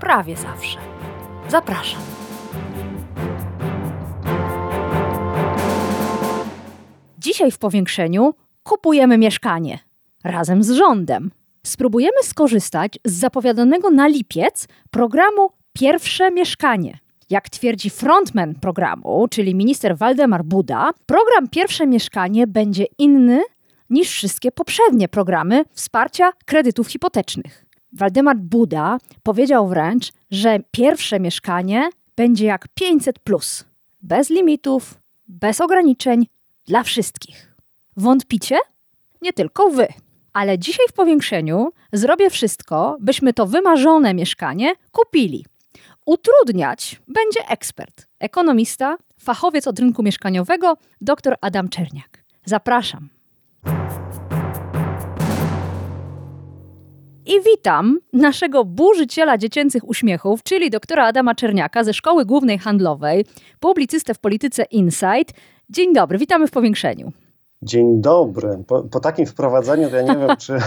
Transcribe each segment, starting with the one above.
prawie zawsze. Zapraszam. Dzisiaj w powiększeniu kupujemy mieszkanie razem z rządem. Spróbujemy skorzystać z zapowiadanego na lipiec programu Pierwsze Mieszkanie. Jak twierdzi frontman programu, czyli minister Waldemar Buda, program Pierwsze Mieszkanie będzie inny niż wszystkie poprzednie programy wsparcia kredytów hipotecznych. Waldemar Buda powiedział wręcz, że pierwsze mieszkanie będzie jak 500, plus, bez limitów, bez ograniczeń, dla wszystkich. Wątpicie? Nie tylko wy. Ale dzisiaj w powiększeniu zrobię wszystko, byśmy to wymarzone mieszkanie kupili. Utrudniać będzie ekspert, ekonomista, fachowiec od rynku mieszkaniowego, dr Adam Czerniak. Zapraszam. I witam naszego burzyciela dziecięcych uśmiechów, czyli doktora Adama Czerniaka ze Szkoły Głównej Handlowej, publicystę w polityce Insight. Dzień dobry, witamy w powiększeniu. Dzień dobry. Po, po, takim wprowadzeniu to ja nie wiem, czy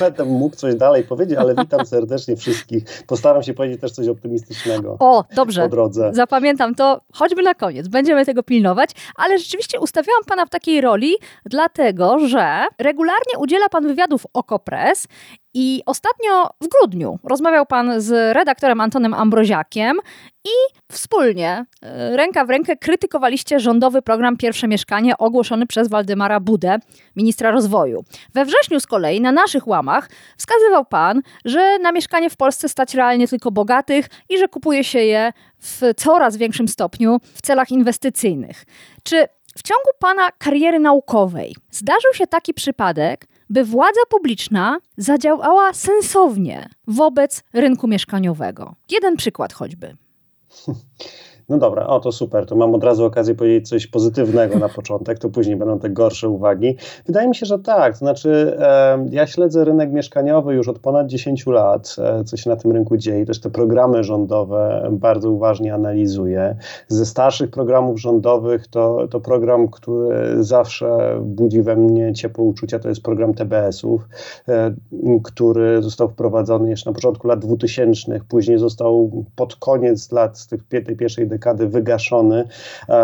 będę mógł coś dalej powiedzieć, ale witam serdecznie wszystkich. Postaram się powiedzieć też coś optymistycznego. O, dobrze. Po drodze. Zapamiętam to choćby na koniec. Będziemy tego pilnować, ale rzeczywiście ustawiałam pana w takiej roli, dlatego że regularnie udziela pan wywiadów Okopres i ostatnio w grudniu rozmawiał pan z redaktorem Antonem Ambroziakiem i wspólnie, e, ręka w rękę, krytykowaliście rządowy program Pierwsze Mieszkanie ogłoszony przez Waldemara Budę, ministra rozwoju. We wrześniu z kolei na naszych łamach wskazywał pan, że na mieszkanie w Polsce stać realnie tylko bogatych i że kupuje się je w coraz większym stopniu w celach inwestycyjnych. Czy w ciągu pana kariery naukowej zdarzył się taki przypadek, by władza publiczna zadziałała sensownie wobec rynku mieszkaniowego. Jeden przykład choćby. No dobra, o to super, to mam od razu okazję powiedzieć coś pozytywnego na początek, to później będą te gorsze uwagi. Wydaje mi się, że tak, to znaczy e, ja śledzę rynek mieszkaniowy już od ponad 10 lat, e, co się na tym rynku dzieje, też te programy rządowe bardzo uważnie analizuję. Ze starszych programów rządowych to, to program, który zawsze budzi we mnie ciepłe uczucia, to jest program TBS-ów, e, który został wprowadzony jeszcze na początku lat 2000, później został pod koniec lat tej pierwszej dekady wygaszony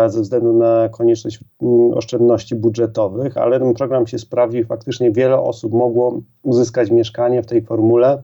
ze względu na konieczność mm, oszczędności budżetowych, ale ten program się sprawdził faktycznie wiele osób mogło uzyskać mieszkanie w tej formule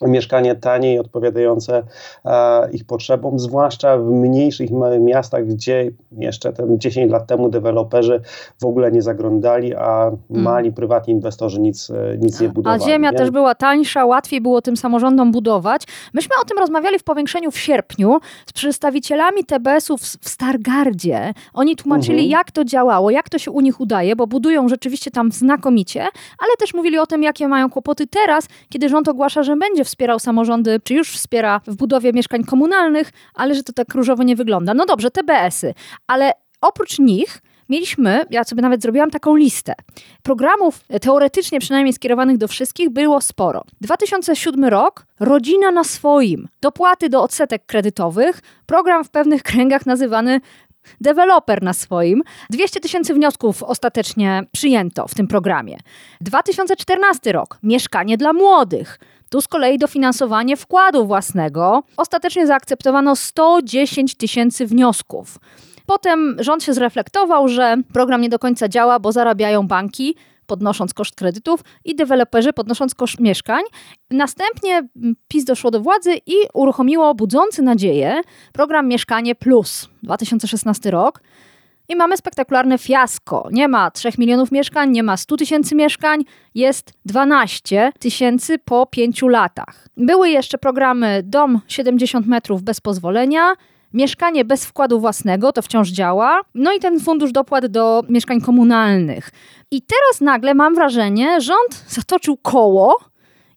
mieszkanie tanie i odpowiadające e, ich potrzebom, zwłaszcza w mniejszych małych miastach, gdzie jeszcze ten 10 lat temu deweloperzy w ogóle nie zaglądali, a mm. mali mm. prywatni inwestorzy nic, e, nic nie budowali. A ziemia nie? też była tańsza, łatwiej było tym samorządom budować. Myśmy o tym rozmawiali w powiększeniu w sierpniu z przedstawicielami TBS-ów w Stargardzie. Oni tłumaczyli, mhm. jak to działało, jak to się u nich udaje, bo budują rzeczywiście tam znakomicie, ale też mówili o tym, jakie mają kłopoty teraz, kiedy rząd ogłasza, że będzie wspierał samorządy, czy już wspiera w budowie mieszkań komunalnych, ale że to tak różowo nie wygląda. No dobrze, TBS-y, ale oprócz nich mieliśmy, ja sobie nawet zrobiłam taką listę, programów teoretycznie przynajmniej skierowanych do wszystkich było sporo. 2007 rok, rodzina na swoim, dopłaty do odsetek kredytowych, program w pewnych kręgach nazywany deweloper na swoim. 200 tysięcy wniosków ostatecznie przyjęto w tym programie. 2014 rok, mieszkanie dla młodych. Tu z kolei dofinansowanie wkładu własnego. Ostatecznie zaakceptowano 110 tysięcy wniosków. Potem rząd się zreflektował, że program nie do końca działa, bo zarabiają banki, podnosząc koszt kredytów i deweloperzy podnosząc koszt mieszkań. Następnie PiS doszło do władzy i uruchomiło budzący nadzieję program Mieszkanie Plus 2016 rok. I mamy spektakularne fiasko. Nie ma 3 milionów mieszkań, nie ma 100 tysięcy mieszkań, jest 12 tysięcy po 5 latach. Były jeszcze programy Dom 70 metrów bez pozwolenia, Mieszkanie bez wkładu własnego to wciąż działa. No i ten fundusz dopłat do mieszkań komunalnych. I teraz nagle mam wrażenie, rząd zatoczył koło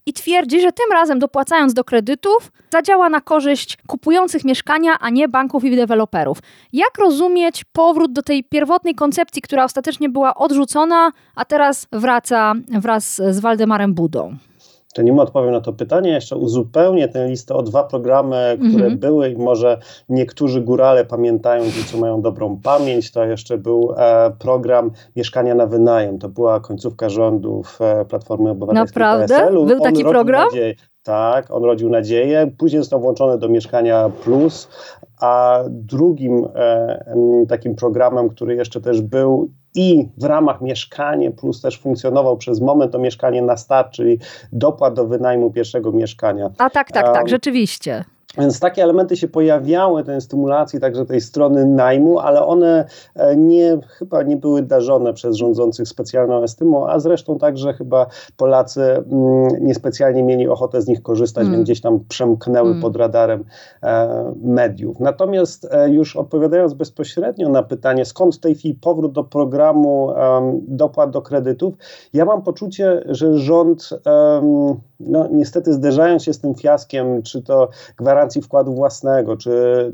i twierdzi, że tym razem dopłacając do kredytów, zadziała na korzyść kupujących mieszkania, a nie banków i deweloperów. Jak rozumieć powrót do tej pierwotnej koncepcji, która ostatecznie była odrzucona, a teraz wraca wraz z Waldemarem Budą? To nim odpowiem na to pytanie, jeszcze uzupełnię tę listę o dwa programy, które mhm. były i może niektórzy górale pamiętają, ci co mają dobrą pamięć, to jeszcze był e, program Mieszkania na wynajem, to była końcówka rządów e, Platformy Obywatelskiej Naprawdę? PSL-u. Był taki program? Nadzieję, tak, on rodził nadzieję, później został włączony do Mieszkania Plus, a drugim e, takim programem, który jeszcze też był i w ramach mieszkanie plus też funkcjonował przez moment to mieszkanie na start, czyli dopłat do wynajmu pierwszego mieszkania. A tak, tak, tak, rzeczywiście. Więc takie elementy się pojawiały, tej stymulacji także tej strony najmu, ale one e, nie, chyba nie były darzone przez rządzących specjalną estymą, a zresztą także chyba Polacy mm, niespecjalnie mieli ochotę z nich korzystać, mm. więc gdzieś tam przemknęły mm. pod radarem e, mediów. Natomiast e, już odpowiadając bezpośrednio na pytanie, skąd w tej chwili powrót do programu e, dopłat do kredytów, ja mam poczucie, że rząd no, niestety zderzając się z tym fiaskiem, czy to gwarancji wkładu własnego, czy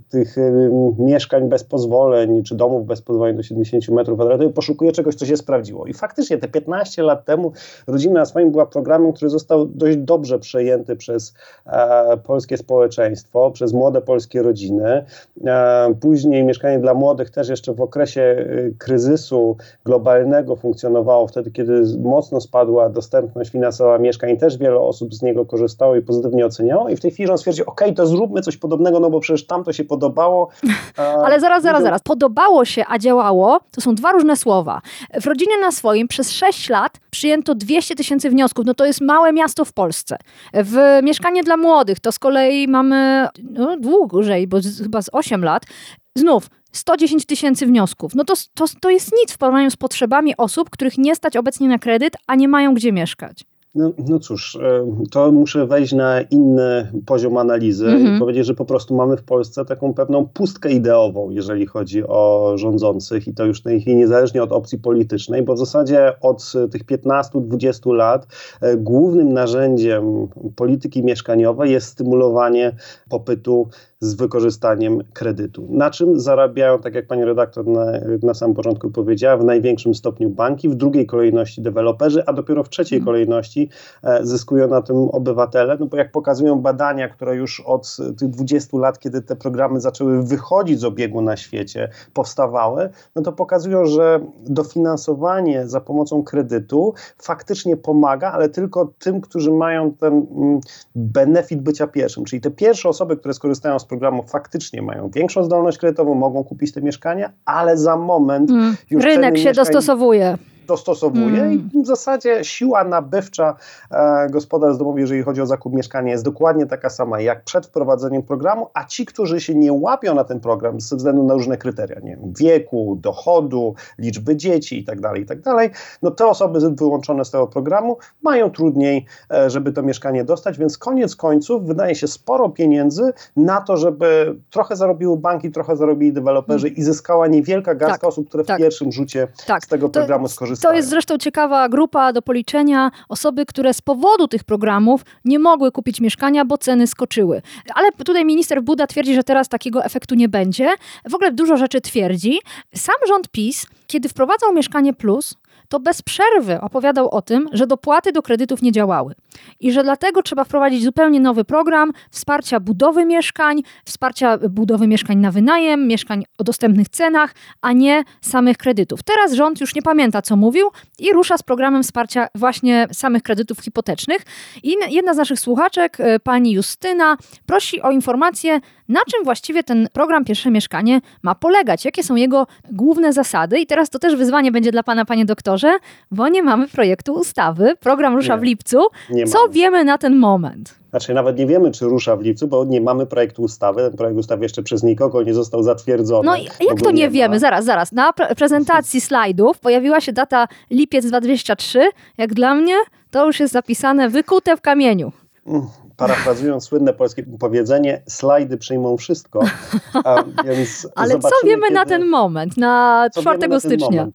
tych y, mieszkań bez pozwoleń, czy domów bez pozwoleń do 70 metrów kwadratowych, poszukuje czegoś, co się sprawdziło. I faktycznie te 15 lat temu Rodzina na swoim była programem, który został dość dobrze przejęty przez e, polskie społeczeństwo, przez młode polskie rodziny. E, później Mieszkanie dla Młodych też jeszcze w okresie y, kryzysu globalnego funkcjonowało, wtedy kiedy mocno spadła dostępność finansowa mieszkań, też wiele osób z niego korzystało i pozytywnie oceniało i w tej chwili on stwierdził, ok, to zróbmy coś podobnego, no bo przecież tam to się podobało. Ale zaraz, zaraz, zaraz. Podobało się, a działało, to są dwa różne słowa. W rodzinie na swoim przez 6 lat przyjęto 200 tysięcy wniosków, no to jest małe miasto w Polsce. W Mieszkanie dla Młodych to z kolei mamy no, dłużej, bo z, chyba z 8 lat, znów 110 tysięcy wniosków. No to, to, to jest nic w porównaniu z potrzebami osób, których nie stać obecnie na kredyt, a nie mają gdzie mieszkać. No, no cóż, e, to muszę wejść na inny poziom analizy mm -hmm. i mhm. powiedzieć, że po prostu mamy w Polsce taką pewną pustkę ideową, jeżeli chodzi o rządzących i to już w tej chwili niezależnie od opcji politycznej, bo w zasadzie od tych 15-20 lat e, głównym narzędziem polityki mieszkaniowej jest stymulowanie popytu z wykorzystaniem kredytu. Na czym zarabiają, tak jak pani redaktor na, na samym początku powiedziała, w największym stopniu banki, w drugiej kolejności deweloperzy, a dopiero w trzeciej hmm. kolejności e, zyskują na tym obywatele, no bo jak pokazują badania, które już od tych 20 lat, kiedy te programy zaczęły wychodzić z obiegu na świecie, powstawały, no to pokazują, że dofinansowanie za pomocą kredytu faktycznie pomaga, ale tylko tym, którzy mają ten mm, benefit bycia pierwszym, czyli te pierwsze osoby, które skorzystają z programu faktycznie mają większą zdolność kredytową, mogą kupić te mieszkania, ale za moment mm, już rynek się dostosowuje dostosowuje mm. i w zasadzie siła nabywcza e, gospodarstw domowych, jeżeli chodzi o zakup mieszkania, jest dokładnie taka sama jak przed wprowadzeniem programu, a ci, którzy się nie łapią na ten program ze względu na różne kryteria, nie wiem, wieku, dochodu, liczby dzieci itd., tak itd., tak no te osoby wyłączone z tego programu mają trudniej, e, żeby to mieszkanie dostać, więc koniec końców wydaje się sporo pieniędzy na to, żeby trochę zarobiły banki, trochę zarobili deweloperzy mm. i zyskała niewielka garstka tak, osób, które tak. w pierwszym rzucie tak. z tego programu To jest zresztą ciekawa grupa do policzenia osoby, które z powodu tych programów nie mogły kupić mieszkania, bo ceny skoczyły. Ale tutaj minister Buda twierdzi, że teraz takiego efektu nie będzie. W ogóle dużo rzeczy twierdzi. Sam rząd PiS, kiedy wprowadzał Mieszkanie Plus, to bez przerwy opowiadał o tym, że dopłaty do kredytów nie działały i że dlatego trzeba wprowadzić zupełnie nowy program wsparcia budowy mieszkań, wsparcia budowy mieszkań na wynajem, mieszkań o dostępnych cenach, a nie samych kredytów. Teraz rząd już nie pamięta, co mówił i rusza z programem wsparcia właśnie samych kredytów hipotecznych. I jedna z naszych słuchaczek, e, pani Justyna, prosi o informację, na czym właściwie ten program Pierwsze Mieszkanie ma polegać, jakie są jego główne zasady. I teraz to też wyzwanie będzie dla pana, panie doktorze, bo nie mamy projektu ustawy. Program rusza nie, w lipcu. Co mamy. wiemy na ten moment? Znaczy, nawet nie wiemy, czy rusza w lipcu, bo nie mamy projektu ustawy. Ten projekt ustawy jeszcze przez nikogo nie został zatwierdzony. No jak to nie, nie wiemy? Zaraz, zaraz. Na pre prezentacji slajdów pojawiła się data lipiec 2023. Jak dla mnie, to już jest zapisane wykute w kamieniu. Parafrazując słynne polskie powiedzenie, slajdy przyjmą wszystko. A, Ale co wiemy kiedy... na ten moment, na 4 stycznia?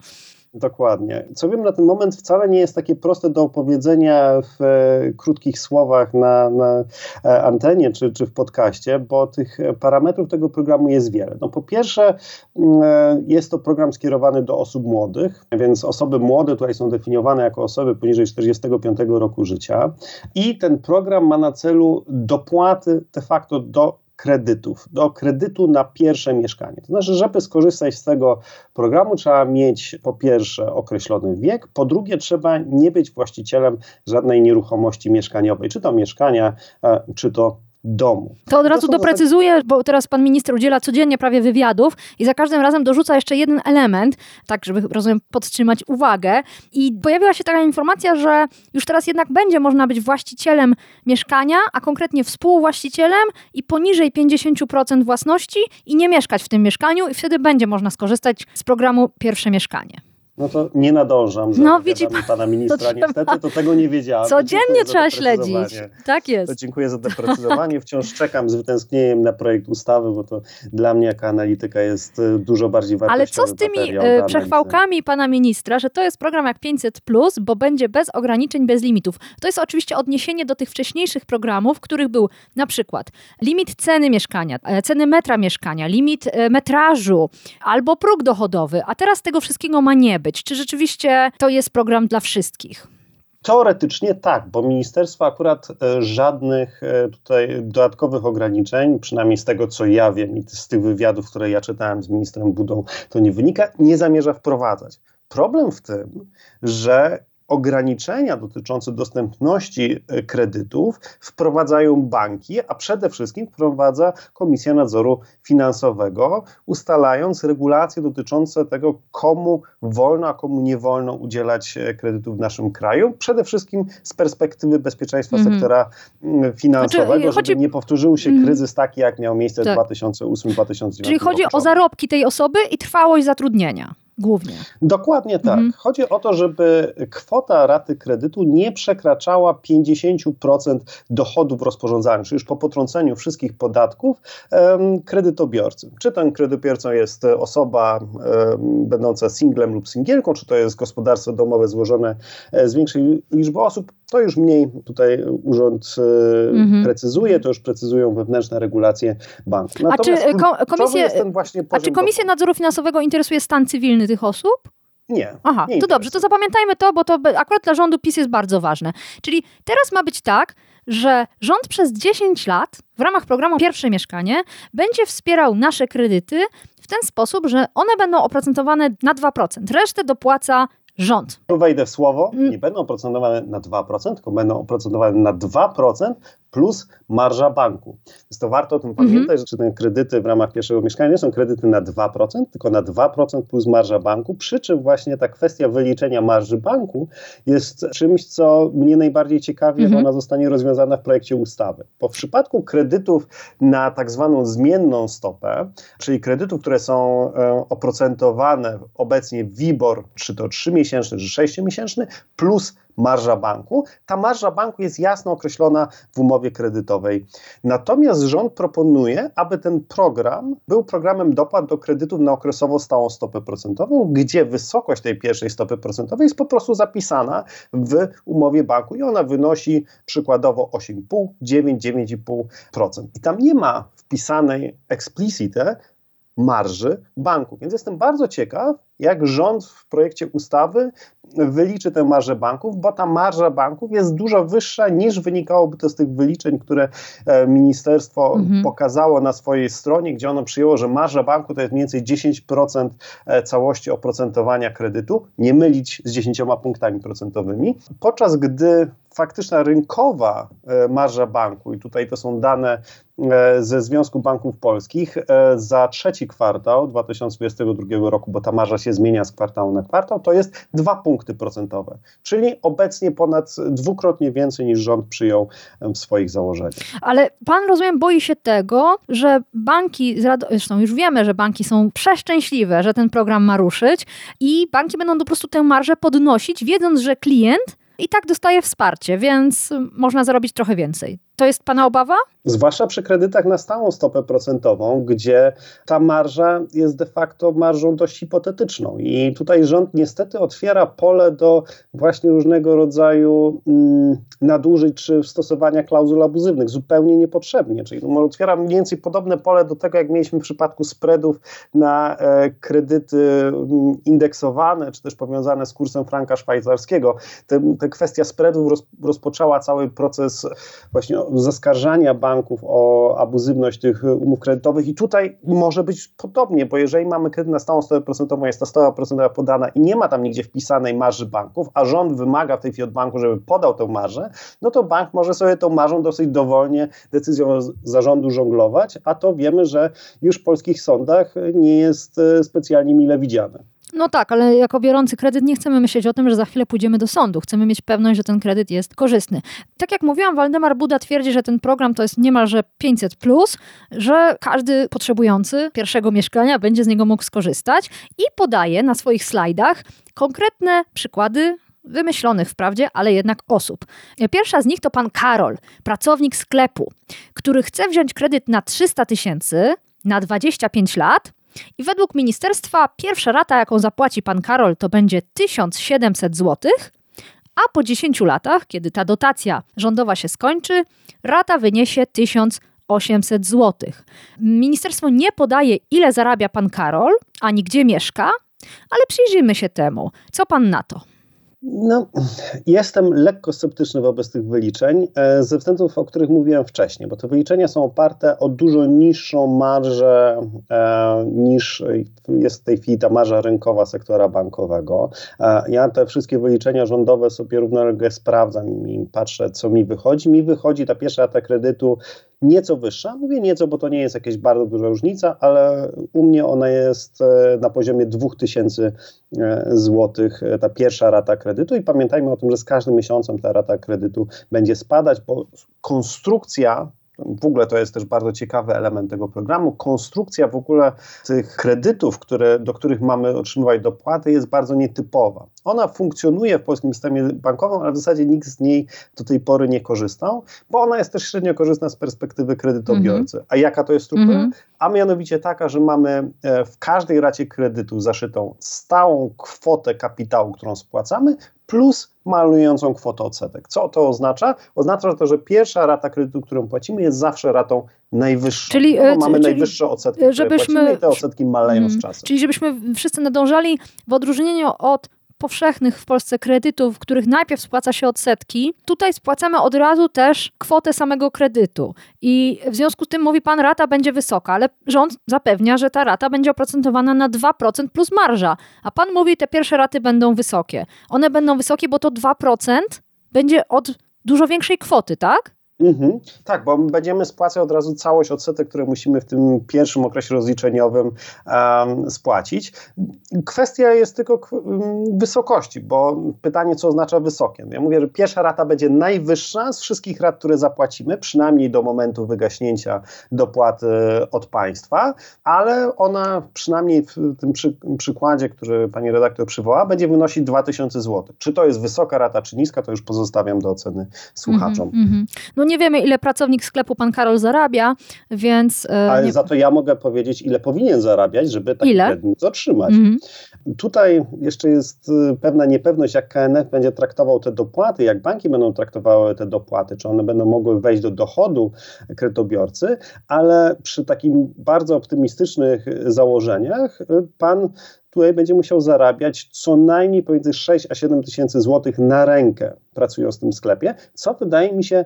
Dokładnie. Co wiem na ten moment wcale nie jest takie proste do opowiedzenia w e, krótkich słowach na, na e, antenie czy, czy w podcaście, bo tych parametrów tego programu jest wiele. No po pierwsze mm, e, jest to program skierowany do osób młodych, więc osoby młode tutaj są definiowane jako osoby poniżej 45 roku życia i ten program ma na celu dopłaty de facto do kredytów, do kredytu na pierwsze mieszkanie. To znaczy, żeby skorzystać z tego programu, trzeba mieć po pierwsze określony wiek, po drugie, trzeba nie być właścicielem żadnej nieruchomości mieszkaniowej, czy to mieszkania, e, czy to domu. To od razu doprecyzuję, bo teraz pan minister udziela codziennie prawie wywiadów i za każdym razem dorzuca jeszcze jeden element, tak żeby, rozumiem, podtrzymać uwagę. I pojawiła się taka informacja, że już teraz jednak będzie można być właścicielem mieszkania, a konkretnie współwłaścicielem i poniżej 50% własności i nie mieszkać w tym mieszkaniu i wtedy będzie można skorzystać z programu Pierwsze Mieszkanie. No to nie nadążam no, widzi pan, pana ministra. Niestety to tego nie wiedziałem. Codziennie trzeba śledzić. Tak jest. To dziękuję za doprecyzowanie. Wciąż czekam z wytęsknieniem na projekt ustawy, bo to dla mnie jako analityka jest e, dużo bardziej wartościowy Ale co z tymi e, przechwałkami pana ministra, że to jest program jak 500, bo będzie bez ograniczeń, bez limitów. To jest oczywiście odniesienie do tych wcześniejszych programów, w których był na przykład limit ceny mieszkania, e, ceny metra mieszkania, limit metrażu albo próg dochodowy, a teraz tego wszystkiego ma nie być? Czy rzeczywiście to jest program dla wszystkich? Teoretycznie tak, bo ministerstwo akurat e, żadnych e, tutaj dodatkowych ograniczeń, przynajmniej z tego co ja wiem i z tych wywiadów, które ja czytałem z ministrem Budą, to nie wynika, nie zamierza wprowadzać. Problem w tym, że ograniczenia dotyczące dostępności e, kredytów wprowadzają banki, a przede wszystkim wprowadza Komisja Nadzoru Finansowego, ustalając regulacje dotyczące tego, komu wolno, a komu nie wolno udzielać e, kredytów w naszym kraju. Przede wszystkim z perspektywy bezpieczeństwa mm -hmm. sektora finansowego, znaczy, chodzi... żeby nie powtórzył się mm -hmm. kryzys taki, jak miał miejsce tak. w 2008-2009 Czyli chodzi o zarobki tej osoby i trwałość zatrudnienia głównie. Dokładnie tak. Mhm. Chodzi o to, żeby kwota raty kredytu nie przekraczała 50% dochodów rozporządzania, czyli już po potrąceniu wszystkich podatków kredytobiorcy. Czy ten kredytobiorcą jest osoba będąca singlem lub singielką, czy to jest gospodarstwo domowe złożone e, z większej liczby osób, to już mniej tutaj urząd e, mhm. precyzuje, to już precyzują wewnętrzne regulacje banku. Natomiast a czy, ko komisję, a czy Komisję Nadzoru Finansowego interesuje stan cywilny tych osób? Nie. Aha, nie to dobrze, to zapamiętajmy to, bo to akurat dla rządu PiS jest bardzo ważne. Czyli teraz ma być tak, że rząd przez 10 lat w ramach programu Pierwsze Mieszkanie będzie wspierał nasze kredyty w ten sposób, że one będą oprocentowane na 2%. Resztę dopłaca rząd. Tu wejdę w słowo, mm. nie będą oprocentowane na 2%, tylko będą oprocentowane na 2% plus marża banku. Więc to warto o tym mhm. pamiętać, że te kredyty w ramach pierwszego mieszkania nie są kredyty na 2%, tylko na 2% plus marża banku, przy czym właśnie ta kwestia wyliczenia marży banku jest czymś, co mnie najbardziej ciekawi, jak mhm. ona zostanie rozwiązana w projekcie ustawy. Bo w przypadku kredytów na tak zwaną zmienną stopę, czyli kredytów, które są e, oprocentowane obecnie WIBOR, czy to 3-miesięczny, czy 6-miesięczny, plus marża banku. Ta marża banku jest jasno określona w umowie kredytowej. Natomiast rząd proponuje, aby ten program był programem dopłat do kredytów na okresowo stałą stopę procentową, gdzie wysokość tej pierwszej stopy procentowej jest po prostu zapisana w umowie banku i ona wynosi przykładowo 8,5, 9, 9,5%. I tam nie ma wpisanej explicite marży banku. Więc jestem bardzo ciekaw, jak rząd w projekcie ustawy wyliczy tę marżę banków, bo ta marża banków jest dużo wyższa niż wynikałoby to z tych wyliczeń, które e, ministerstwo mhm. pokazało na swojej stronie, gdzie ono przyjęło, że marża banku to jest mniej więcej 10% e, całości oprocentowania kredytu, nie mylić z 10 punktami procentowymi, podczas gdy faktyczna rynkowa e, marża banku, i tutaj to są dane ze Związku Banków Polskich, za trzeci kwartał 2022 roku, bo ta marża się zmienia z kwartału na kwartał, to jest 2 punkty procentowe, czyli obecnie ponad dwukrotnie więcej niż rząd przyjął w swoich założeniach. Ale pan, rozumiem, boi się tego, że banki, zresztą już wiemy, że banki są przeszczęśliwe, że ten program ma ruszyć i banki będą po prostu tę marżę podnosić, wiedząc, że klient i tak dostaje wsparcie, więc można zarobić trochę więcej. To jest Pana obawa? Zwłaszcza przy kredytach na stałą stopę procentową, gdzie ta marża jest de facto marżą dość hipotetyczną. I tutaj rząd niestety otwiera pole do właśnie różnego rodzaju mm, nadużyć czy stosowania klauzul abuzywnych zupełnie niepotrzebnie. Czyli no, otwiera mniej więcej podobne pole do tego, jak mieliśmy w przypadku spreadów na e, kredyty mm, indeksowane, czy też powiązane z kursem franka szwajcarskiego. Te, kwestia spreadów roz, rozpoczęła cały proces właśnie zaskarżania banków o abuzywność tych umów kredytowych i tutaj może być podobnie, bo jeżeli mamy kredyt na stałą stopę procentową, jest ta stopa procentowa podana i nie ma tam nigdzie wpisanej marży banków, a rząd wymaga w tej chwili od banku, żeby podał tę marżę, no to bank może sobie tą marżą dosyć dowolnie decyzją zarządu żonglować, a to wiemy, że już w polskich sądach nie jest e, specjalnie mile widziane. No tak, ale jako biorący kredyt nie chcemy myśleć o tym, że za chwilę pójdziemy do sądu. Chcemy mieć pewność, że ten kredyt jest korzystny. Tak jak mówiłam, Waldemar Buda twierdzi, że ten program to jest niemalże 500, plus, że każdy potrzebujący pierwszego mieszkania będzie z niego mógł skorzystać i podaje na swoich slajdach konkretne przykłady wymyślonych wprawdzie, ale jednak osób. Pierwsza z nich to pan Karol, pracownik sklepu, który chce wziąć kredyt na 300 tysięcy na 25 lat i według ministerstwa pierwsza rata, jaką zapłaci pan Karol, to będzie 1700 zł, a po 10 latach, kiedy ta dotacja rządowa się skończy, rata wyniesie 1800 zł. Ministerstwo nie podaje, ile zarabia pan Karol, ani gdzie mieszka, ale przyjrzyjmy się temu. Co pan na to? No, jestem lekko sceptyczny wobec tych wyliczeń e, ze względów, o których mówiłem wcześniej, bo te wyliczenia są oparte o dużo niższą marżę e, niż jest w tej chwili ta marża rynkowa sektora bankowego. E, ja te wszystkie wyliczenia rządowe sobie równolegle sprawdzam i patrzę, co mi wychodzi. Mi wychodzi ta pierwsza rata kredytu nieco wyższa. Mówię nieco, bo to nie jest jakaś bardzo duża różnica, ale u mnie ona jest e, na poziomie 2000 e, zł, e, ta pierwsza rata kredytu i pamiętajmy o tym, że z każdym miesiącem ta rata kredytu będzie spadać, bo konstrukcja w ogóle to jest też bardzo ciekawy element tego programu. Konstrukcja w ogóle tych kredytów, które, do których mamy otrzymywać dopłaty, jest bardzo nietypowa. Ona funkcjonuje w polskim systemie bankowym, ale w zasadzie nikt z niej do tej pory nie korzystał, bo ona jest też średnio korzystna z perspektywy kredytobiorcy. -hmm. A jaka to jest struktura? -hmm. A mianowicie taka, że mamy e, w każdej racie kredytu zaszytą stałą kwotę kapitału, którą spłacamy, plus malującą kwotę odsetek. Co to oznacza? Oznacza to, że pierwsza rata kredytu, którą płacimy, jest zawsze ratą najwyższą. Czyli, no, mamy czyli, najwyższe odsetki, żebyśmy, które płacimy i te odsetki maleją mm, z czasem. Czyli żebyśmy wszyscy nadążali w odróżnieniu od powszechnych w Polsce kredytów, których najpierw spłaca się odsetki, tutaj spłacamy od razu też kwotę samego kredytu. I w związku z tym mówi pan, rata będzie wysoka, ale rząd zapewnia, że ta rata będzie oprocentowana na 2% plus marża. A pan mówi, te pierwsze raty będą wysokie. One będą wysokie, bo to 2% będzie od dużo większej kwoty, tak? Mhm. Tak, bo będziemy spłacać od razu całość odsetek, które musimy w tym pierwszym okresie rozliczeniowym um, spłacić. Kwestia jest tylko wysokości, bo pytanie, co oznacza wysokie. Ja mówię, że pierwsza rata będzie najwyższa z wszystkich rat, które zapłacimy, przynajmniej do momentu wygaśnięcia dopłaty od państwa, ale ona przynajmniej w tym przy, przykładzie, który pani redaktor przywoła, będzie wynosić 2000 zł. Czy to jest wysoka rata, czy niska, to już pozostawiam do oceny słuchaczom. Mm -hmm, no nie wiemy, ile pracownik sklepu pan Karol zarabia, więc... E, Ale nie... za to ja mogę powiedzieć, ile powinien zarabiać, żeby taki ile? kredyt otrzymać. Mhm. Tutaj jeszcze jest e, pewna niepewność, jak KNF będzie traktował te dopłaty, jak banki będą traktowały te dopłaty, czy one będą mogły wejść do dochodu kredytobiorcy, ale przy takim bardzo optymistycznych założeniach e, pan tutaj będzie musiał zarabiać co najmniej pomiędzy 6 a 7 tysięcy złotych na rękę, pracując w tym sklepie, co wydaje mi się,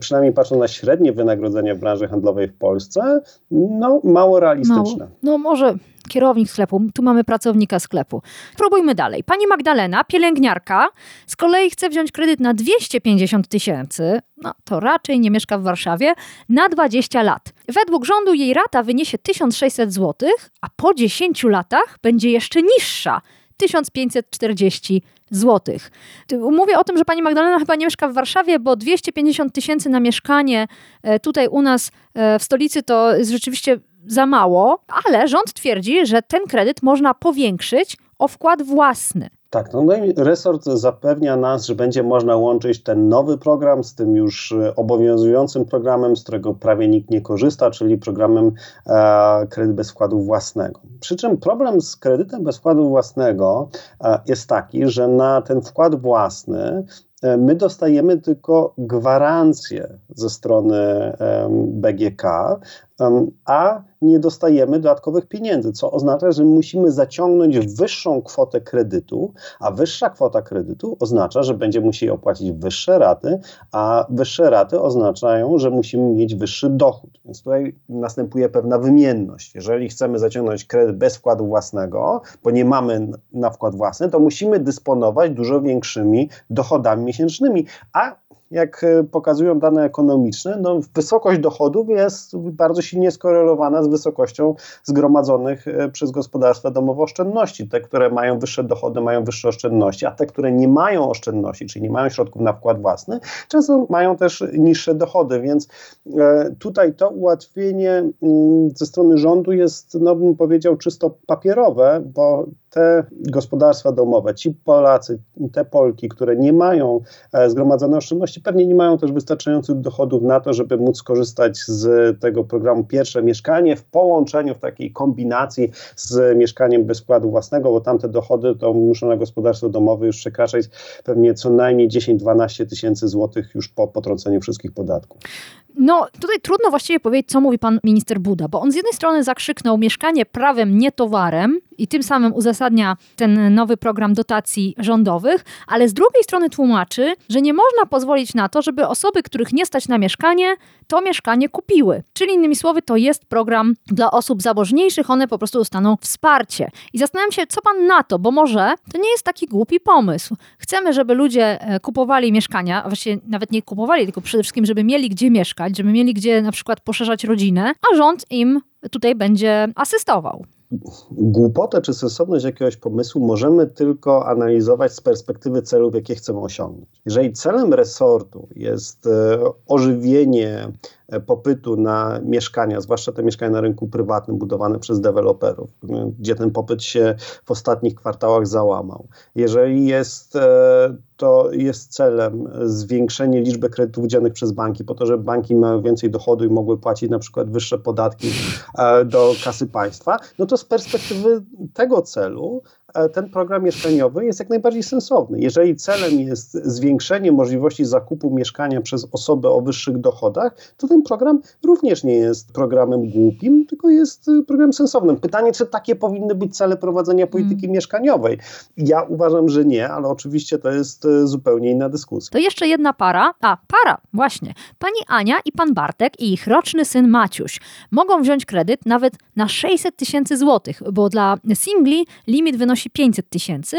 przynajmniej patrząc na średnie wynagrodzenie w branży handlowej w Polsce, no mało realistyczne. Mało. No może kierownik sklepu, tu mamy pracownika sklepu. Próbujmy dalej. Pani Magdalena, pielęgniarka, z kolei chce wziąć kredyt na 250 tysięcy, no to raczej nie mieszka w Warszawie, na 20 lat. Według rządu jej rata wyniesie 1600 zł, a po 10 latach będzie jeszcze niższa. 1540 zł. Mówię o tym, że pani Magdalena chyba nie mieszka w Warszawie, bo 250 tysięcy na mieszkanie e, tutaj u nas e, w stolicy to jest rzeczywiście za mało, ale rząd twierdzi, że ten kredyt można powiększyć o wkład własny. Tak, no, no i resort zapewnia nas, że będzie można łączyć ten nowy program z tym już e, obowiązującym programem, z którego prawie nikt nie korzysta, czyli programem e, kredyt bez wkładu własnego. Przy czym problem z kredytem bez wkładu własnego e, jest taki, że na ten wkład własny e, my dostajemy tylko gwarancję ze strony BGK, a nie dostajemy dodatkowych pieniędzy, co oznacza, że musimy zaciągnąć wyższą kwotę kredytu, a wyższa kwota kredytu oznacza, że będziemy musieli opłacić wyższe raty, a wyższe raty oznaczają, że musimy mieć wyższy dochód. Więc tutaj następuje pewna wymienność. Jeżeli chcemy zaciągnąć kredyt bez wkładu własnego, bo nie mamy na wkład własny, to musimy dysponować dużo większymi dochodami miesięcznymi, a jak e, pokazują dane ekonomiczne, no wysokość dochodów jest bardzo silnie skorelowana z wysokością zgromadzonych e, przez gospodarstwa domowe oszczędności. Te, które mają wyższe dochody, mają wyższe oszczędności, a te, które nie mają oszczędności, czyli nie mają środków na wkład własny, często mają też niższe dochody, więc e, tutaj to ułatwienie mm, ze strony rządu jest, no bym powiedział, czysto papierowe, bo te gospodarstwa domowe, ci Polacy, te Polki, które nie mają e, zgromadzonej oszczędności, pewnie nie mają też wystarczających dochodów na to, żeby móc skorzystać z tego programu Pierwsze Mieszkanie w połączeniu, w takiej kombinacji z mieszkaniem bez wkładu własnego, bo tamte dochody to muszą na gospodarstwo domowe już przekraczać pewnie co najmniej 10-12 tysięcy złotych już po potrąceniu wszystkich podatków. No, tutaj trudno właściwie powiedzieć, co mówi pan minister Buda, bo on z jednej strony zakrzyknął mieszkanie prawem, nie towarem i tym samym uzasadnia ten nowy program dotacji rządowych, ale z drugiej strony tłumaczy, że nie można pozwolić na to, żeby osoby, których nie stać na mieszkanie, to mieszkanie kupiły. Czyli innymi słowy, to jest program dla osób zamożniejszych, one po prostu dostaną wsparcie. I zastanawiam się, co pan na to, bo może to nie jest taki głupi pomysł. Chcemy, żeby ludzie e, kupowali mieszkania, a właściwie nawet nie kupowali, tylko przede wszystkim, żeby mieli gdzie mieszkać, żeby mieli gdzie na przykład poszerzać rodzinę, a rząd im tutaj będzie asystował głupotę czy sensowność jakiegoś pomysłu możemy tylko analizować z perspektywy celów, jakie chcemy osiągnąć. Jeżeli celem resortu jest e, ożywienie popytu na mieszkania, zwłaszcza te mieszkania na rynku prywatnym budowane przez deweloperów, gdzie ten popyt się w ostatnich kwartałach załamał. Jeżeli jest e, to jest celem zwiększenie liczby kredytów udzielonych przez banki, po to, żeby banki miały więcej dochodu i mogły płacić na przykład wyższe podatki e, do kasy państwa, no to z perspektywy tego celu E, ten program mieszkaniowy jest jak najbardziej sensowny. Jeżeli celem jest zwiększenie możliwości zakupu mieszkania przez osoby o wyższych dochodach, to ten program również nie jest programem głupim, tylko jest y, programem sensownym. Pytanie, czy takie powinny być cele prowadzenia polityki mm. mieszkaniowej? Ja uważam, że nie, ale oczywiście to jest y, zupełnie inna dyskusja. To jeszcze jedna para, a para, właśnie. Pani Ania i pan Bartek i ich roczny syn Maciuś mogą wziąć kredyt nawet na 600 tysięcy złotych, bo dla singli limit wynosi wynosi 500 tysięcy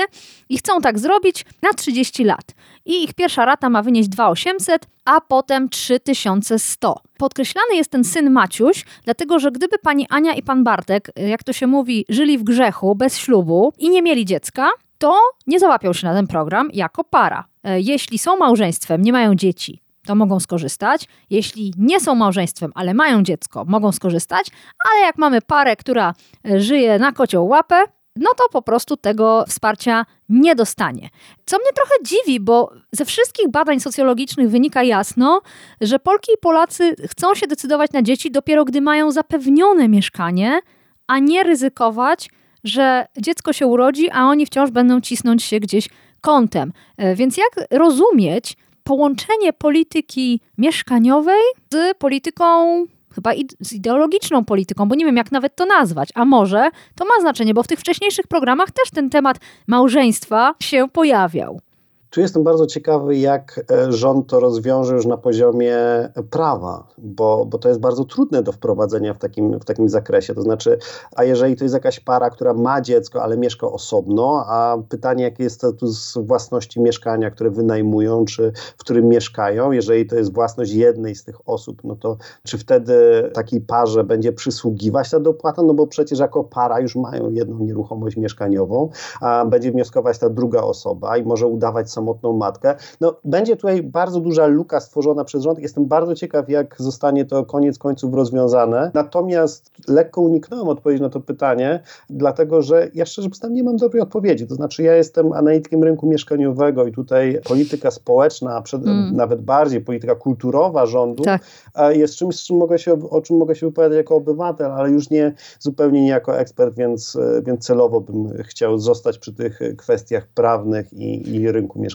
i chcą tak zrobić na 30 lat. I ich pierwsza rata ma wynieść 2800, a potem 3100. Podkreślany jest ten syn Maciuś, dlatego że gdyby pani Ania i pan Bartek, jak to się mówi, żyli w grzechu, bez ślubu i nie mieli dziecka, to nie załapią się na ten program jako para. E, jeśli są małżeństwem, nie mają dzieci, to mogą skorzystać. Jeśli nie są małżeństwem, ale mają dziecko, mogą skorzystać, ale jak mamy parę, która e, żyje na kocioł łapę, no to po prostu tego wsparcia nie dostanie. Co mnie trochę dziwi, bo ze wszystkich badań socjologicznych wynika jasno, że Polki i Polacy chcą się decydować na dzieci dopiero gdy mają zapewnione mieszkanie, a nie ryzykować, że dziecko się urodzi, a oni wciąż będą cisnąć się gdzieś kątem. E, więc jak rozumieć połączenie polityki mieszkaniowej z polityką chyba z ideologiczną polityką, bo nie wiem jak nawet to nazwać, a może to ma znaczenie, bo w tych wcześniejszych programach też ten temat małżeństwa się pojawiał. Tu jestem bardzo ciekawy, jak e, rząd to rozwiąże już na poziomie prawa, bo, bo to jest bardzo trudne do wprowadzenia w takim, w takim zakresie. To znaczy, a jeżeli to jest jakaś para, która ma dziecko, ale mieszka osobno, a pytanie, jaki jest status własności mieszkania, które wynajmują, czy w którym mieszkają, jeżeli to jest własność jednej z tych osób, no to czy wtedy takiej parze będzie przysługiwać ta dopłata? No bo przecież jako para już mają jedną nieruchomość mieszkaniową, a będzie wnioskować ta druga osoba i może udawać samodzielnie samotną matkę. No, będzie tutaj bardzo duża luka stworzona przez rząd. Jestem bardzo ciekaw, jak zostanie to koniec końców rozwiązane. Natomiast lekko uniknąłem odpowiedzi na to pytanie, dlatego że ja szczerze mówiąc nie mam dobrej odpowiedzi. To znaczy, ja jestem analitykiem rynku mieszkaniowego i tutaj polityka społeczna, a przed, mm. nawet bardziej polityka kulturowa rządu tak. jest czymś, z czym mogę się, o czym mogę się wypowiadać jako obywatel, ale już nie zupełnie nie jako ekspert, więc, więc celowo bym chciał zostać przy tych kwestiach prawnych i, i rynku mieszkaniowego.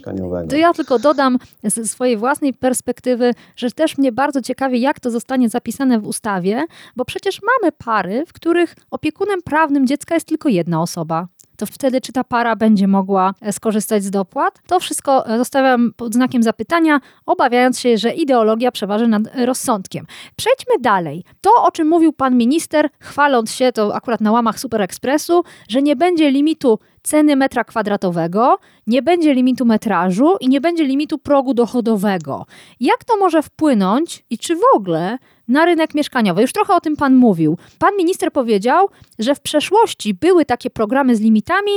To ja tylko dodam ze swojej własnej perspektywy, że też mnie bardzo ciekawi, jak to zostanie zapisane w ustawie, bo przecież mamy pary, w których opiekunem prawnym dziecka jest tylko jedna osoba to wtedy czy ta para będzie mogła e, skorzystać z dopłat? To wszystko e, zostawiam pod znakiem zapytania, obawiając się, że ideologia przeważy nad rozsądkiem. Przejdźmy dalej. To, o czym mówił pan minister, chwaląc się, to akurat na łamach Super Expressu, że nie będzie limitu ceny metra kwadratowego, nie będzie limitu metrażu i nie będzie limitu progu dochodowego. Jak to może wpłynąć i czy w ogóle na rynek mieszkaniowy? Już trochę o tym pan mówił. Pan minister powiedział, że w przeszłości były takie programy z limitami,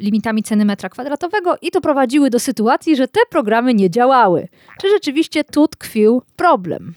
limitami ceny metra kwadratowego i doprowadziły do sytuacji, że te programy nie działały. Czy rzeczywiście tu tkwił problem?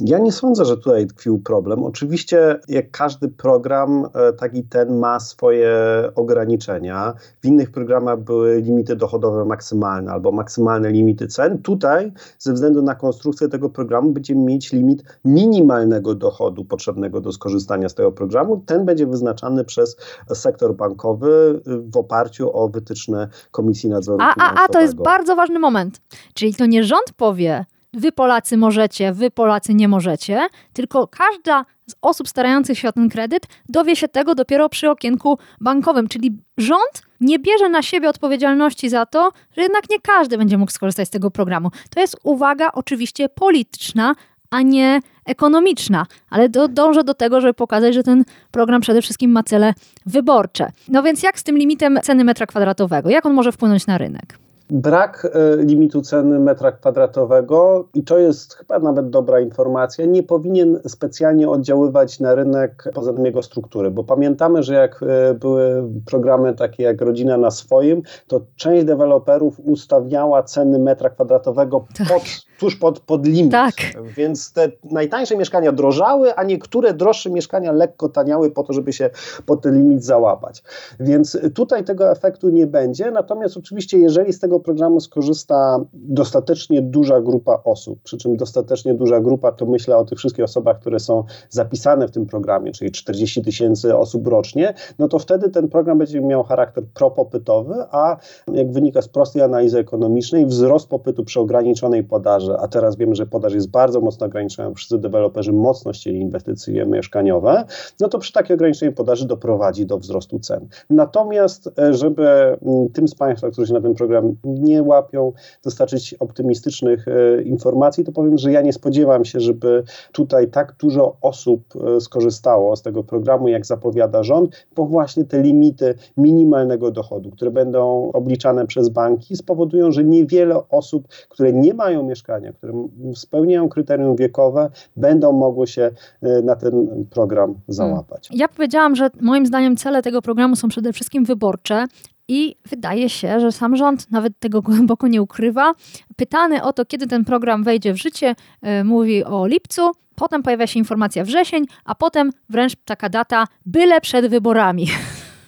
Ja nie sądzę, że tutaj tkwił problem. Oczywiście, jak każdy program, e, taki ten ma swoje ograniczenia. W innych programach były limity dochodowe maksymalne albo maksymalne limity cen. Tutaj, ze względu na konstrukcję tego programu, będziemy mieć limit minimalnego dochodu potrzebnego do skorzystania z tego programu. Ten będzie wyznaczany przez sektor bankowy w oparciu o wytyczne Komisji Nadzoru a, Finansowego. A, a to jest bardzo ważny moment. Czyli to nie rząd powie, wy Polacy możecie, wy Polacy nie możecie, tylko każda z osób starających się o ten kredyt dowie się tego dopiero przy okienku bankowym, czyli rząd nie bierze na siebie odpowiedzialności za to, że jednak nie każdy będzie mógł skorzystać z tego programu. To jest uwaga oczywiście polityczna, a nie ekonomiczna, ale do, dążę do tego, żeby pokazać, że ten program przede wszystkim ma cele wyborcze. No więc jak z tym limitem ceny metra kwadratowego? Jak on może wpłynąć na rynek? Brak e, limitu ceny metra kwadratowego, i to jest chyba nawet dobra informacja, nie powinien specjalnie oddziaływać na rynek poza tym jego struktury, bo pamiętamy, że jak e, były programy takie jak Rodzina na swoim, to część deweloperów ustawiała ceny metra kwadratowego tak. pod, tuż pod, pod limit. Tak. Więc te najtańsze mieszkania drożały, a niektóre droższe mieszkania lekko taniały po to, żeby się pod ten limit załapać. Więc tutaj tego efektu nie będzie, natomiast oczywiście jeżeli z tego programu skorzysta dostatecznie duża grupa osób, przy czym dostatecznie duża grupa to myślę o tych wszystkich osobach, które są zapisane w tym programie, czyli 40 tysięcy osób rocznie, no to wtedy ten program będzie miał charakter propopytowy, a jak wynika z prostej analizy ekonomicznej, wzrost popytu przy ograniczonej podaży, a teraz wiemy, że podaż jest bardzo mocno ograniczona, wszyscy deweloperzy mocno chcieli inwestycje mieszkaniowe, no to przy takiej ograniczonej podaży doprowadzi do wzrostu cen. Natomiast, e, żeby tym z Państwa, którzy się na ten program nie łapią, dostarczyć optymistycznych e, informacji, to powiem, że ja nie spodziewam się, żeby tutaj tak dużo osób e, skorzystało z tego programu, jak zapowiada rząd, bo właśnie te limity minimalnego dochodu, które będą obliczane przez banki, spowodują, że niewiele osób, które nie mają mieszkania, które spełniają kryterium wiekowe, będą mogły się e, na ten program załapać. Ja powiedziałam, że moim zdaniem cele tego programu są przede wszystkim wyborcze, i wydaje się, że sam rząd nawet tego głęboko nie ukrywa. Pytany o to, kiedy ten program wejdzie w życie, yy, mówi o lipcu, potem pojawia się informacja wrzesień, a potem wręcz taka data byle przed wyborami.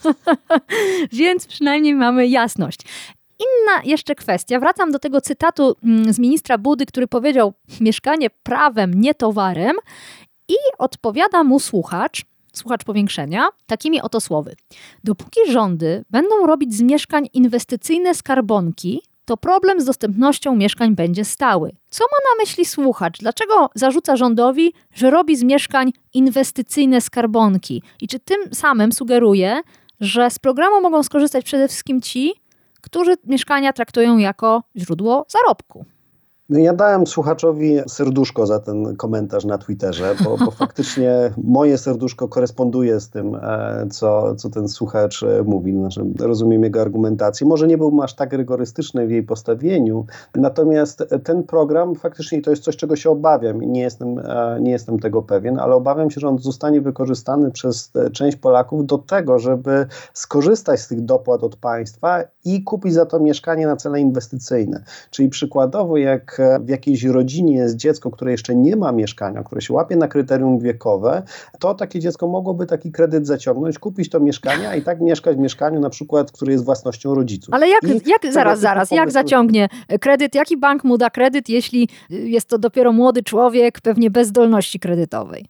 Więc przynajmniej mamy jasność. Inna jeszcze kwestia, wracam do tego cytatu mm, z ministra Budy, który powiedział: Mieszkanie prawem, nie towarem, i odpowiada mu słuchacz, słuchacz powiększenia, takimi oto słowy. Dopóki rządy będą robić z mieszkań inwestycyjne skarbonki, to problem z dostępnością mieszkań będzie stały. Co ma na myśli słuchacz? Dlaczego zarzuca rządowi, że robi z mieszkań inwestycyjne skarbonki? I czy tym samym sugeruje, że z programu mogą skorzystać przede wszystkim ci, którzy mieszkania traktują jako źródło zarobku? No ja dałem słuchaczowi serduszko za ten komentarz na Twitterze, bo, bo faktycznie moje serduszko koresponduje z tym, e, co, co ten słuchacz e, mówi. Znaczy, rozumiem jego argumentację. Może nie był aż tak rygorystyczny w jej postawieniu, natomiast ten program faktycznie to jest coś, czego się obawiam i nie jestem, e, nie jestem tego pewien, ale obawiam się, że on zostanie wykorzystany przez część Polaków do tego, żeby skorzystać z tych dopłat od państwa i kupić za to mieszkanie na cele inwestycyjne. Czyli przykładowo, jak w jakiejś rodzinie jest dziecko, które jeszcze nie ma mieszkania, które się łapie na kryterium wiekowe, to takie dziecko mogłoby taki kredyt zaciągnąć, kupić to mieszkanie, i tak mieszkać w mieszkaniu na przykład, które jest własnością rodziców. Ale jak, jak zaraz, zaraz, jak zaciągnie kredyt, jaki bank mu da kredyt, jeśli jest to dopiero młody człowiek, pewnie bez zdolności kredytowej?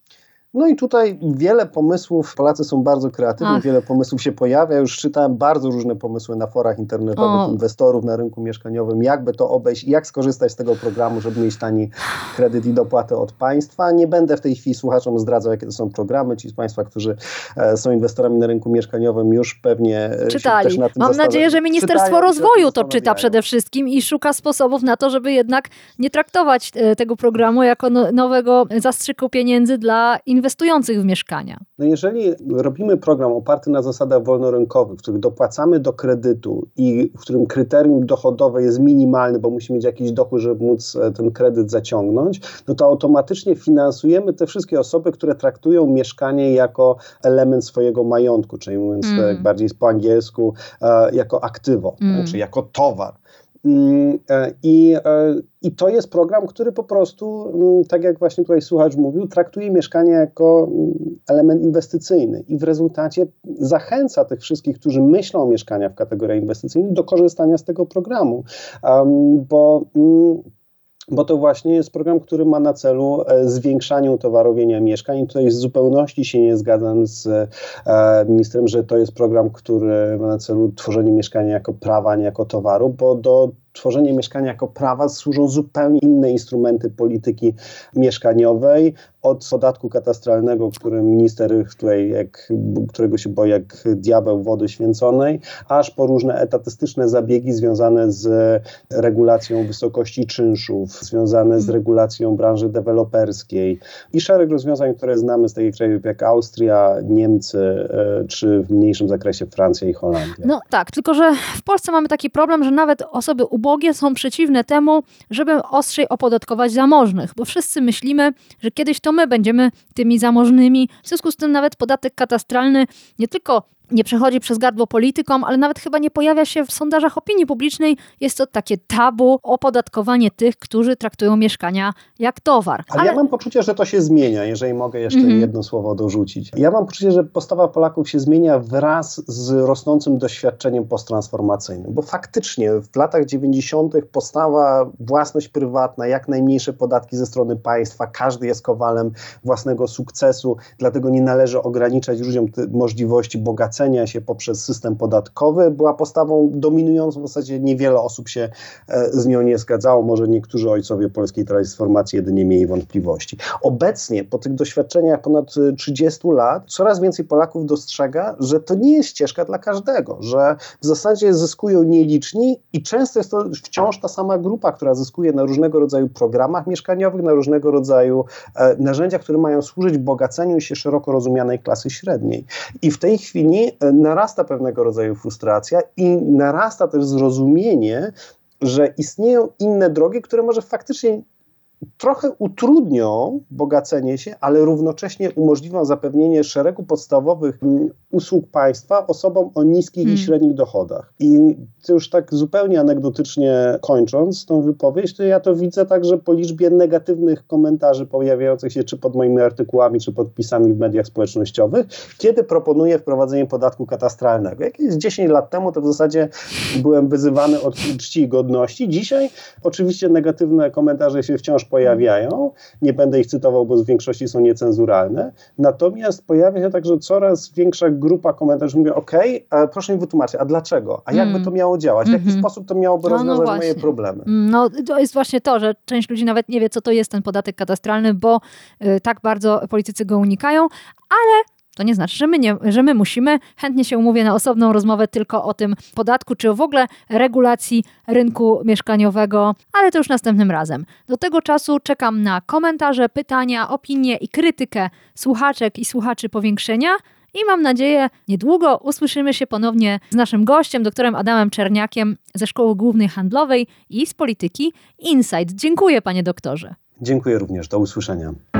No i tutaj wiele pomysłów, Polacy są bardzo kreatywni, Ach. wiele pomysłów się pojawia. Już czytałem bardzo różne pomysły na forach internetowych o. inwestorów na rynku mieszkaniowym, jakby to obejść, jak skorzystać z tego programu, żeby mieć tani kredyt i dopłatę od państwa. Nie będę w tej chwili słuchaczom zdradzał, jakie to są programy. Ci z Państwa, którzy e, są inwestorami na rynku mieszkaniowym, już pewnie e, Czytali. też na tym Mam nadzieję, że Ministerstwo Czytają, Rozwoju to czyta przede wszystkim i szuka sposobów na to, żeby jednak nie traktować e, tego programu jako no, nowego zastrzyku pieniędzy dla inwestorów inwestujących w mieszkania. No jeżeli robimy program oparty na zasadach wolnorynkowych, w których dopłacamy do kredytu i w którym kryterium dochodowe jest minimalne, bo musi mieć jakiś dochód, żeby móc e, ten kredyt zaciągnąć, no to automatycznie finansujemy te wszystkie osoby, które traktują mieszkanie jako element swojego majątku, czyli mówiąc mm. bardziej po angielsku, e, jako aktywo, mm. czy jako towar. Mm, e, I, e, I to jest program, który po prostu, mm, tak jak właśnie tutaj słuchacz mówił, traktuje mieszkanie jako mm, element inwestycyjny i w rezultacie zachęca tych wszystkich, którzy myślą o mieszkaniach w kategorii inwestycyjnej, do korzystania z tego programu, bo bo to właśnie jest program, który ma na celu e, zwiększanie utowarowienia mieszkań. Tutaj w zupełności się nie zgadzam z e, ministrem, że to jest program, który ma na celu tworzenie mieszkania jako prawa, nie jako towaru, bo do tworzenie mieszkania jako prawa służą zupełnie inne instrumenty polityki mieszkaniowej, od podatku katastralnego, który minister tutaj, jak, którego się boi jak diabeł wody święconej, aż po różne etatystyczne zabiegi związane z regulacją wysokości czynszów, związane z mm. regulacją branży deweloperskiej i szereg rozwiązań, które znamy z takich krajów jak Austria, Niemcy, e, czy w mniejszym zakresie Francja i Holandia. No tak, tylko że w Polsce mamy taki problem, że nawet osoby ubogie są przeciwne temu, żeby ostrzej opodatkować zamożnych, bo wszyscy myślimy, że kiedyś to to my będziemy tymi zamożnymi. W związku z tym nawet podatek katastralny nie tylko nie przechodzi przez gardło politykom, ale nawet chyba nie pojawia się w sondażach opinii publicznej. Jest to takie tabu opodatkowanie tych, którzy traktują mieszkania jak towar. Ale, ale... ja mam poczucie, że to się zmienia, jeżeli mogę jeszcze mm -hmm. jedno słowo dorzucić. Ja mam poczucie, że postawa Polaków się zmienia wraz z rosnącym doświadczeniem posttransformacyjnym, bo faktycznie w latach 90. postawa własność prywatna, jak najmniejsze podatki ze strony państwa, każdy jest kowalem własnego sukcesu, dlatego nie należy ograniczać ludziom możliwości bogacenia się poprzez system podatkowy była postawą dominującą. W zasadzie niewiele osób się e, z nią nie zgadzało. Może niektórzy ojcowie polskiej transformacji jedynie mieli wątpliwości. Obecnie, po tych doświadczeniach ponad 30 lat, coraz więcej Polaków dostrzega, że to nie jest ścieżka dla każdego, że w zasadzie zyskują nieliczni i często jest to wciąż ta sama grupa, która zyskuje na różnego rodzaju programach mieszkaniowych, na różnego rodzaju e, narzędziach, które mają służyć bogaceniu się szeroko rozumianej klasy średniej. I w tej chwili Narasta pewnego rodzaju frustracja i narasta też zrozumienie, że istnieją inne drogi, które może faktycznie trochę utrudnią bogacenie się, ale równocześnie umożliwią zapewnienie szeregu podstawowych mm, usług państwa osobom o niskich hmm. i średnich dochodach. I już tak zupełnie anegdotycznie kończąc tą wypowiedź, to ja to widzę także po liczbie negatywnych komentarzy pojawiających się czy pod moimi artykułami, czy podpisami w mediach społecznościowych, kiedy proponuję wprowadzenie podatku katastralnego. Jakieś 10 lat temu to w zasadzie byłem wyzywany od czci i godności. Dzisiaj oczywiście negatywne komentarze się wciąż pojawiają. Nie będę ich cytował, bo w większości są niecenzuralne. Natomiast pojawia się także coraz większa grupa komentarzy, mówię, ok, proszę mi wytłumaczyć, a dlaczego? A jakby mm. to miało działać? W jaki mm -hmm. sposób to miałoby no, no rozwiązać no moje problemy? Mm, no to jest właśnie to, że część ludzi nawet nie wie, co to jest ten podatek katastralny, bo y, tak bardzo politycy go unikają, ale To nie znaczy, że my, nie, że my musimy. Chętnie się umówię na osobną rozmowę tylko o tym podatku, czy w ogóle regulacji rynku mieszkaniowego, ale to już następnym razem. Do tego czasu czekam na komentarze, pytania, opinie i krytykę słuchaczek i słuchaczy powiększenia. I mam nadzieję, niedługo usłyszymy się ponownie z naszym gościem, doktorem Adamem Czerniakiem ze Szkoły Głównej Handlowej i z Polityki Insight. Dziękuję, panie doktorze. Dziękuję również. Do usłyszenia.